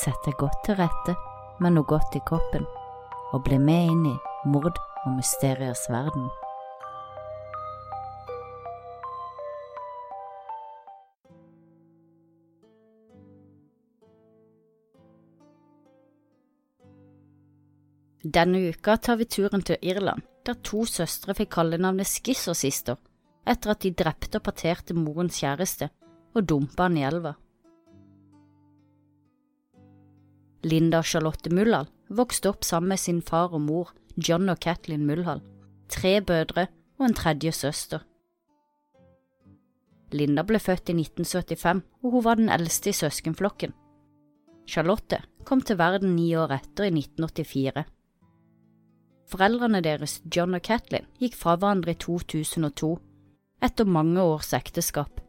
Sett deg godt til rette med noe godt i kroppen, og bli med inn i mord og mysteriers verden. Denne uka tar vi turen til Irland, der to søstre fikk kallenavnet Skissersister etter at de drepte og parterte morens kjæreste og dumpa han i elva. Linda Charlotte Mullal vokste opp sammen med sin far og mor, John og Kathleen Mullal, tre brødre og en tredje søster. Linda ble født i 1975, og hun var den eldste i søskenflokken. Charlotte kom til verden ni år etter, i 1984. Foreldrene deres, John og Kathleen, gikk fra hverandre i 2002, etter mange års ekteskap.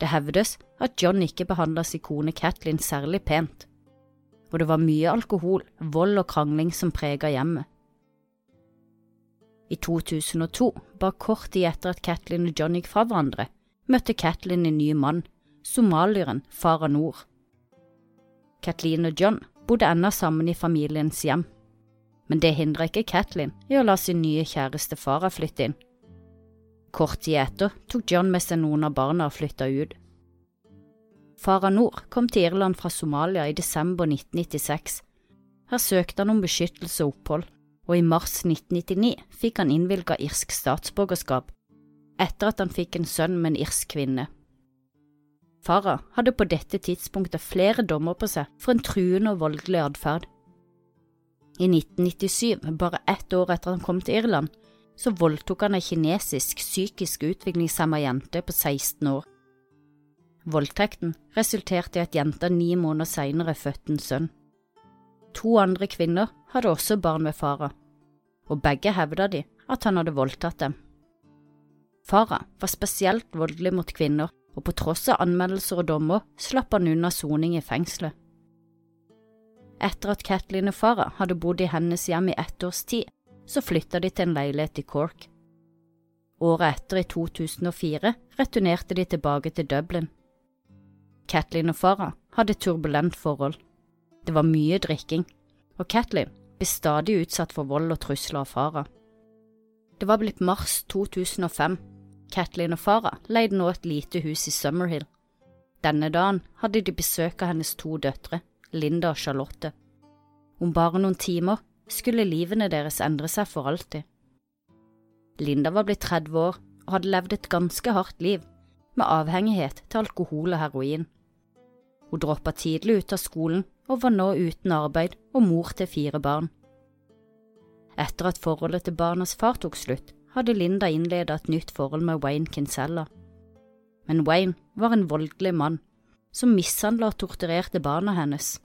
Det hevdes at John ikke behandla sin kone Kathleen særlig pent, og det var mye alkohol, vold og krangling som prega hjemmet. I 2002, bare kort tid etter at Kathleen og John gikk fra hverandre, møtte Kathleen en ny mann, somalieren Farah Noor. Kathleen og John bodde ennå sammen i familiens hjem men det hindra ikke Kathleen i å la sin nye kjæreste Farah flytte inn. Kort tid etter tok John med seg noen av barna og flytta ut. Farah Noor kom til Irland fra Somalia i desember 1996. Her søkte han om beskyttelse og opphold, og i mars 1999 fikk han innvilga irsk statsborgerskap, etter at han fikk en sønn med en irsk kvinne. Farah hadde på dette tidspunktet flere dommer på seg for en truende og voldelig atferd. I 1997, bare ett år etter han kom til Irland, så voldtok han ei kinesisk psykisk utviklingshemma jente på 16 år. Voldtekten resulterte i at jenta ni måneder senere fødte en sønn. To andre kvinner hadde også barn med Farah, og begge hevda de at han hadde voldtatt dem. Farah var spesielt voldelig mot kvinner, og på tross av anmeldelser og dommer slapp han unna soning i fengselet. Etter at Kathleen og Farah hadde bodd i hennes hjem i ett års tid, så flytta de til en leilighet i Cork. Året etter, i 2004, returnerte de tilbake til Dublin. Kathleen og Farah hadde et turbulent forhold. Det var mye drikking, og Kathleen ble stadig utsatt for vold og trusler av Farah. Det var blitt mars 2005. Kathleen og Farah leide nå et lite hus i Summerhill. Denne dagen hadde de besøk av hennes to døtre, Linda og Charlotte. Om bare noen timer skulle livene deres endre seg for alltid. Linda var blitt 30 år og hadde levd et ganske hardt liv, med avhengighet til alkohol og heroin. Hun droppa tidlig ut av skolen og var nå uten arbeid og mor til fire barn. Etter at forholdet til barnas far tok slutt, hadde Linda innledet et nytt forhold med Wayne Kinsella. Men Wayne var en voldelig mann som mishandla og torturerte barna hennes.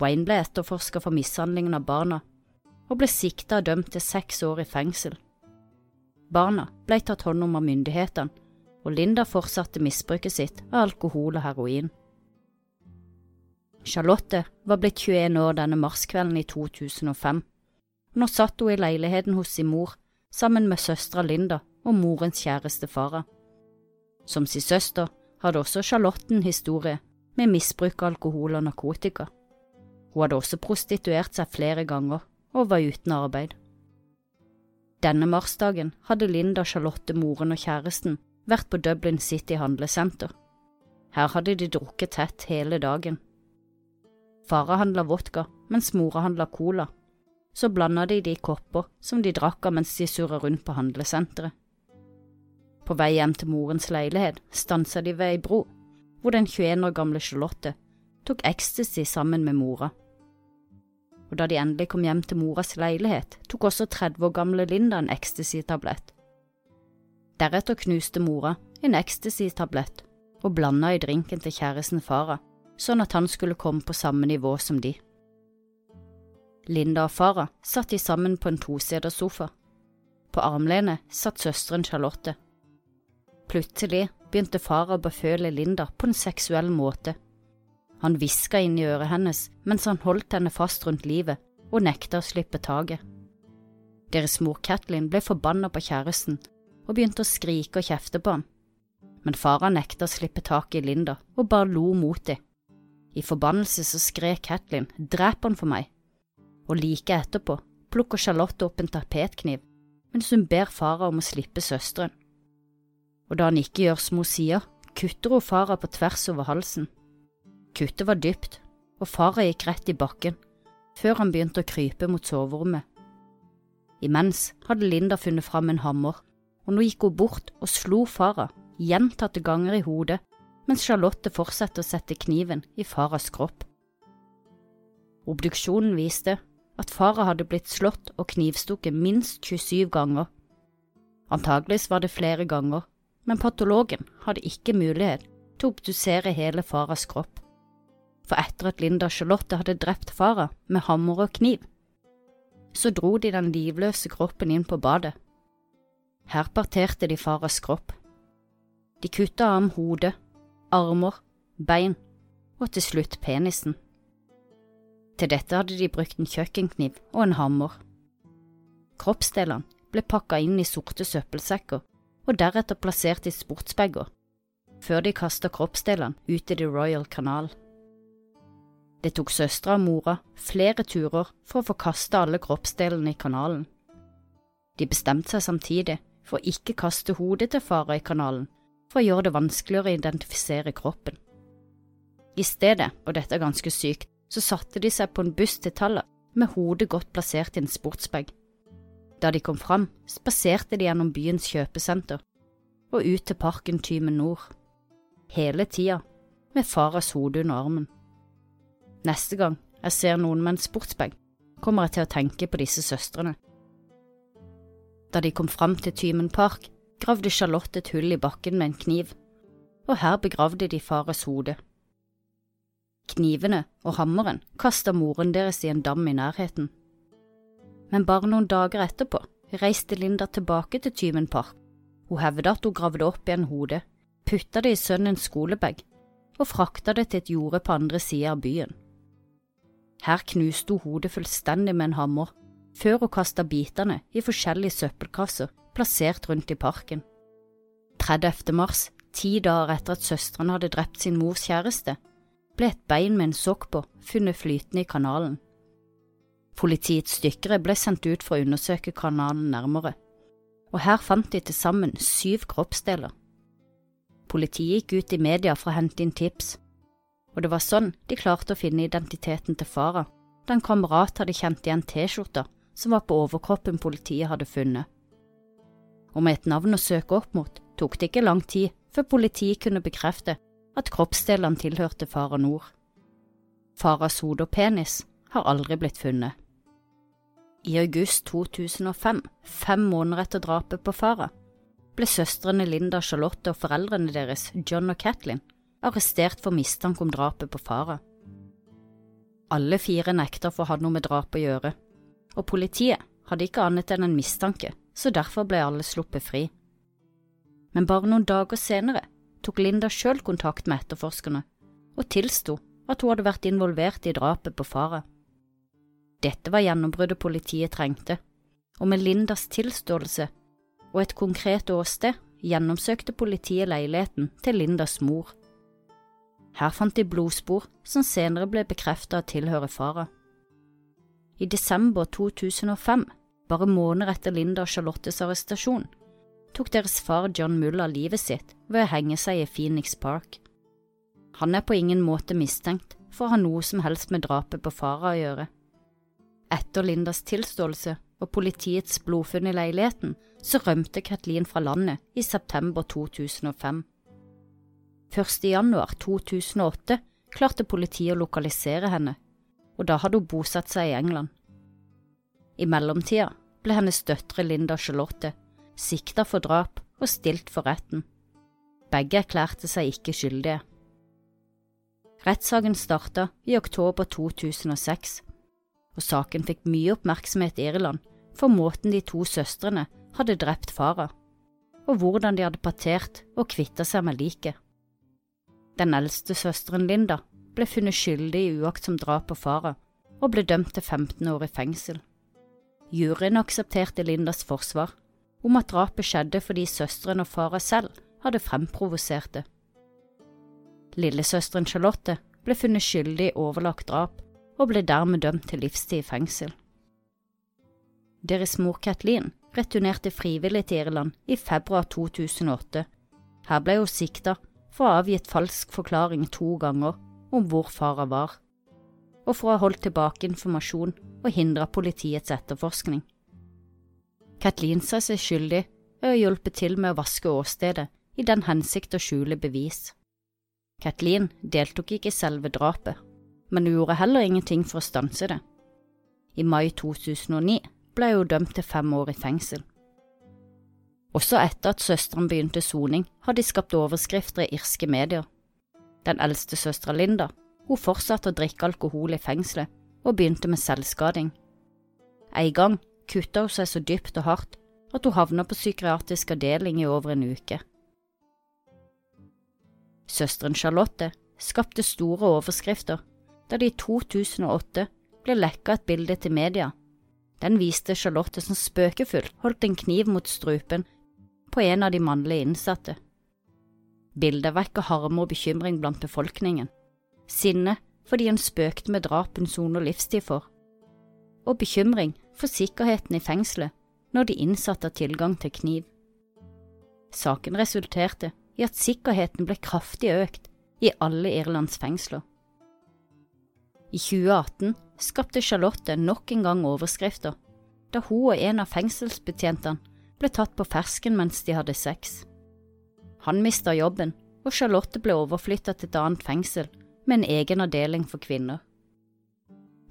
Wayne ble etterforska for mishandlingen av barna, og ble sikta og dømt til seks år i fengsel. Barna ble tatt hånd om av myndighetene, og Linda fortsatte misbruket sitt av alkohol og heroin. Charlotte var blitt 21 år denne marskvelden i 2005. Nå satt hun i leiligheten hos sin mor sammen med søstera Linda og morens kjæreste Farah. Som sin søster hadde også Charlotte en historie med misbruk av alkohol og narkotika. Hun hadde også prostituert seg flere ganger og var uten arbeid. Denne marsdagen hadde Linda, Charlotte, moren og kjæresten vært på Dublin City handlesenter. Her hadde de drukket tett hele dagen. Fara handla vodka, mens mora handla cola. Så blanda de de kopper som de drakk av mens de surra rundt på handlesenteret. På vei hjem til morens leilighet stansa de ved ei bro, hvor den 21 år gamle Charlotte tok ecstasy sammen med mora. Og da de endelig kom hjem til moras leilighet, tok også 30 år gamle Linda en ecstasy-tablett. Deretter knuste mora en ecstasy-tablett og blanda i drinken til kjæresten Farah, sånn at han skulle komme på samme nivå som de. Linda og Farah satt de sammen på en toseters sofa. På armlenet satt søsteren Charlotte Plutselig begynte Farah å beføle Linda på en seksuell måte. Han hviska inn i øret hennes mens han holdt henne fast rundt livet og nekta å slippe taket. Deres mor Kathleen ble forbanna på kjæresten og begynte å skrike og kjefte på ham, men Farah nekta å slippe taket i Linda og bare lo mot dem. I forbannelse så skrek Kathleen drep han for meg, og like etterpå plukker Charlotte opp en tapetkniv mens hun ber Farah om å slippe søsteren. Og da han ikke gjør som hun sier, kutter hun Farah på tvers over halsen. Kuttet var dypt, og Farah gikk rett i bakken, før han begynte å krype mot soverommet. Imens hadde Linda funnet fram en hammer, og nå gikk hun bort og slo Farah gjentatte ganger i hodet mens Charlotte fortsatte å sette kniven i Farahs kropp. Obduksjonen viste at Farah hadde blitt slått og knivstukket minst 27 ganger. Antageligvis var det flere ganger, men patologen hadde ikke mulighet til å obdusere hele Farahs kropp. For etter at Linda Charlotte hadde drept Farah med hammer og kniv, så dro de den livløse kroppen inn på badet. Her parterte de Farahs kropp. De kutta ham hodet, armer, bein og til slutt penisen. Til dette hadde de brukt en kjøkkenkniv og en hammer. Kroppsdelene ble pakka inn i sorte søppelsekker og deretter plassert i sportsbager, før de kasta kroppsdelene ut i The Royal Canal. Det tok søstera og mora flere turer for å få kasta alle kroppsdelene i kanalen. De bestemte seg samtidig for å ikke kaste hodet til fara i kanalen for å gjøre det vanskeligere å identifisere kroppen. I stedet, og dette er ganske sykt, så satte de seg på en buss til Talla med hodet godt plassert i en sportsbag. Da de kom fram, spaserte de gjennom byens kjøpesenter og ut til parken Tymen Nord. Hele tida med faras hode under armen. Neste gang jeg ser noen med en sportsbag, kommer jeg til å tenke på disse søstrene. Da de kom fram til Tymen park, gravde Charlotte et hull i bakken med en kniv, og her begravde de fares hode. Knivene og hammeren kasta moren deres i en dam i nærheten. Men bare noen dager etterpå reiste Linda tilbake til Tyven park. Hun hevda at hun gravde opp igjen hodet, putta det i sønnens skolebag og frakta det til et jorde på andre sida av byen. Her knuste hun hodet fullstendig med en hammer, før hun kasta bitene i forskjellige søppelkasser plassert rundt i parken. 30. mars, ti dager etter at søstrene hadde drept sin mors kjæreste, ble et bein med en sokk på funnet flytende i kanalen. Politiets dykkere ble sendt ut for å undersøke kanalen nærmere, og her fant de til sammen syv kroppsdeler. Politiet gikk ut i media for å hente inn tips, og det var sånn de klarte å finne identiteten til Farah, da en kamerat hadde kjent igjen T-skjorta som var på overkroppen politiet hadde funnet og med et navn å søke opp mot tok det ikke lang tid før politiet kunne bekrefte at kroppsdelene tilhørte Farah Nord. Farahs hode og penis har aldri blitt funnet. I august 2005, fem måneder etter drapet på Farah, ble søstrene Linda Charlotte og foreldrene deres, John og Kathleen, arrestert for mistanke om drapet på Farah. Alle fire nekter for å ha noe med drapet å gjøre, og politiet hadde ikke annet enn en mistanke så derfor ble alle sluppet fri. Men bare noen dager senere tok Linda sjøl kontakt med etterforskerne og tilsto at hun hadde vært involvert i drapet på faren. Dette var gjennombruddet politiet trengte, og med Lindas tilståelse og et konkret åsted gjennomsøkte politiet leiligheten til Lindas mor. Her fant de blodspor som senere ble bekreftet å tilhøre faren. I desember 2005 bare måneder etter Linda og Charlottes arrestasjon, tok deres far John Muller livet sitt ved å henge seg i Phoenix Park. Han er på ingen måte mistenkt for å ha noe som helst med drapet på Farah å gjøre. Etter Lindas tilståelse og politiets blodfunn i leiligheten, så rømte Kathleen fra landet i september 2005. Først i januar 2008 klarte politiet å lokalisere henne, og da hadde hun bosatt seg i England. I mellomtida ble hennes døtre Linda Charlotte sikta for drap og stilt for retten. Begge erklærte seg ikke skyldige. Rettssaken starta i oktober 2006, og saken fikk mye oppmerksomhet i Irland for måten de to søstrene hadde drept fara, og hvordan de hadde partert og kvitta seg med liket. Den eldste søsteren Linda ble funnet skyldig i uaktsomt drap på fara og ble dømt til 15 år i fengsel. Juryen aksepterte Lindas forsvar om at drapet skjedde fordi søsteren og fara selv hadde fremprovosert det. Lillesøsteren Charlotte ble funnet skyldig i overlagt drap og ble dermed dømt til livstid i fengsel. Deres mor Kathleen returnerte frivillig til Irland i februar 2008. Her ble hun sikta for å ha avgitt falsk forklaring to ganger om hvor fara var, og for å ha holdt tilbake informasjon og hindra politiets etterforskning. Kathleen sa seg skyldig ved å hjelpe til med å vaske åstedet i den hensikt å skjule bevis. Kathleen deltok ikke i selve drapet, men hun gjorde heller ingenting for å stanse det. I mai 2009 ble hun dømt til fem år i fengsel. Også etter at søsteren begynte soning, har de skapt overskrifter i irske medier. Den eldste søstera Linda, hun fortsatte å drikke alkohol i fengselet og begynte med selvskading. En gang kutta hun seg så dypt og hardt at hun havna på psykiatrisk avdeling i over en uke. Søsteren Charlotte skapte store overskrifter da det i 2008 ble lekka et bilde til media. Den viste Charlotte som spøkefullt holdt en kniv mot strupen på en av de mannlige innsatte. Bildet vekker harme og bekymring blant befolkningen, sinne fordi han spøkte med drap hun soner livstid for, og bekymring for sikkerheten i fengselet når de innsatte har tilgang til kniv. Saken resulterte i at sikkerheten ble kraftig økt i alle Irlands fengsler. I 2018 skapte Charlotte nok en gang overskrifter da hun og en av fengselsbetjentene ble tatt på fersken mens de hadde sex. Han mista jobben, og Charlotte ble overflytta til et annet fengsel med en egen avdeling for kvinner.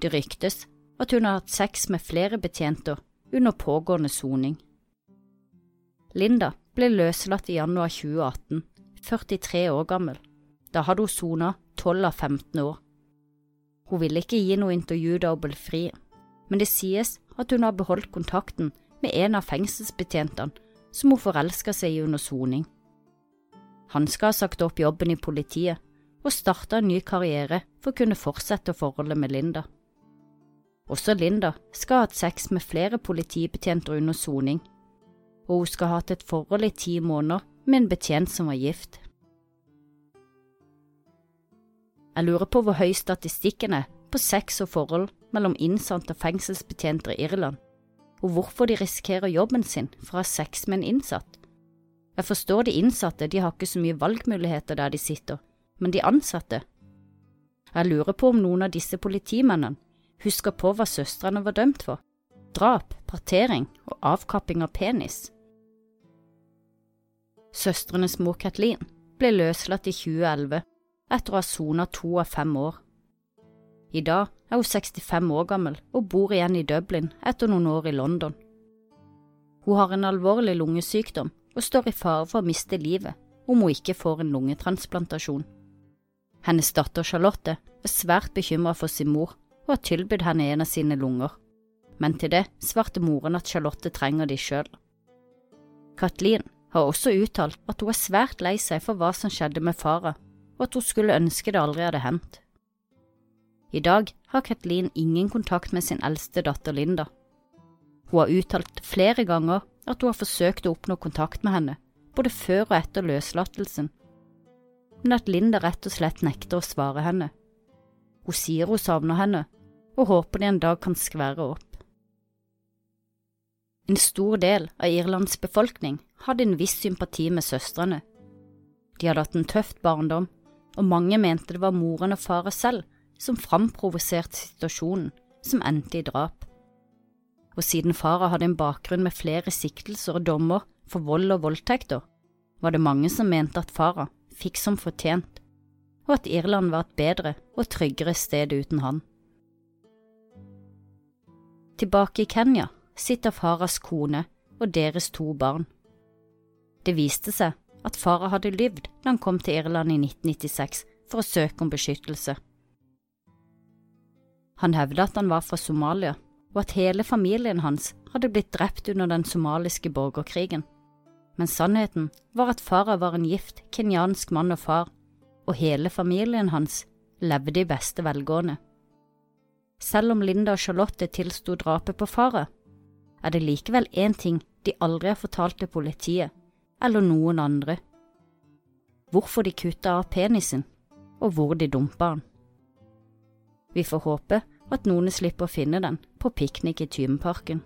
Det ryktes at hun har hatt sex med flere betjenter under pågående soning. Linda ble løslatt i januar 2018, 43 år gammel. Da hadde hun sona 12 av 15 år. Hun ville ikke gi noe intervju da hun ble fri, men det sies at hun har beholdt kontakten med en av fengselsbetjentene som hun forelska seg i under soning. Han skal ha sagt opp jobben i politiet og starta en ny karriere for å kunne fortsette forholdet med Linda. Også Linda skal ha hatt sex med flere politibetjenter under soning, og hun skal ha hatt et forhold i ti måneder med en betjent som var gift. Jeg lurer på hvor høy statistikken er på sex og forhold mellom innsatte og fengselsbetjenter i Irland, og hvorfor de risikerer jobben sin for å ha sex med en innsatt. Jeg forstår de innsatte, de har ikke så mye valgmuligheter der de sitter, men de ansatte? Jeg lurer på om noen av disse politimennene husker på hva søstrene var dømt for – drap, partering og avkapping av penis. Søstrenes mor Kathleen ble løslatt i 2011 etter å ha sona to av fem år. I dag er hun 65 år gammel og bor igjen i Dublin etter noen år i London. Hun har en alvorlig lungesykdom og står i fare for å miste livet om hun ikke får en lungetransplantasjon. Hennes datter Charlotte er svært bekymret for sin mor og har tilbudt henne en av sine lunger, men til det svarte moren at Charlotte trenger de sjøl. Kathleen har også uttalt at hun er svært lei seg for hva som skjedde med fara, og at hun skulle ønske det aldri hadde hendt. I dag har Kathleen ingen kontakt med sin eldste datter Linda. Hun har uttalt flere ganger at hun har forsøkt å oppnå kontakt med henne, både før og etter løslatelsen, men at Linda rett og slett nekter å svare henne. Hun sier hun savner henne, og håper de en dag kan skvære opp. En stor del av Irlands befolkning hadde en viss sympati med søstrene. De hadde hatt en tøff barndom, og mange mente det var moren og faren selv som framprovoserte situasjonen som endte i drap. Og siden fara hadde en bakgrunn med flere siktelser og dommer for vold og voldtekter, var det mange som mente at fara fikk som fortjent og at Irland var et bedre og tryggere sted uten han. Tilbake i Kenya sitter Faras kone og deres to barn. Det viste seg at Farah hadde lyvd da han kom til Irland i 1996 for å søke om beskyttelse. Han hevdet at han var fra Somalia, og at hele familien hans hadde blitt drept under den somaliske borgerkrigen, men sannheten var at Farah var en gift kenyansk mann og far og hele familien hans levde i beste velgående. Selv om Linda og Charlotte tilsto drapet på Farah, er det likevel én ting de aldri har fortalt til politiet eller noen andre. Hvorfor de kutta av penisen, og hvor de dumpa den. Vi får håpe at noen slipper å finne den på piknik i Tymeparken.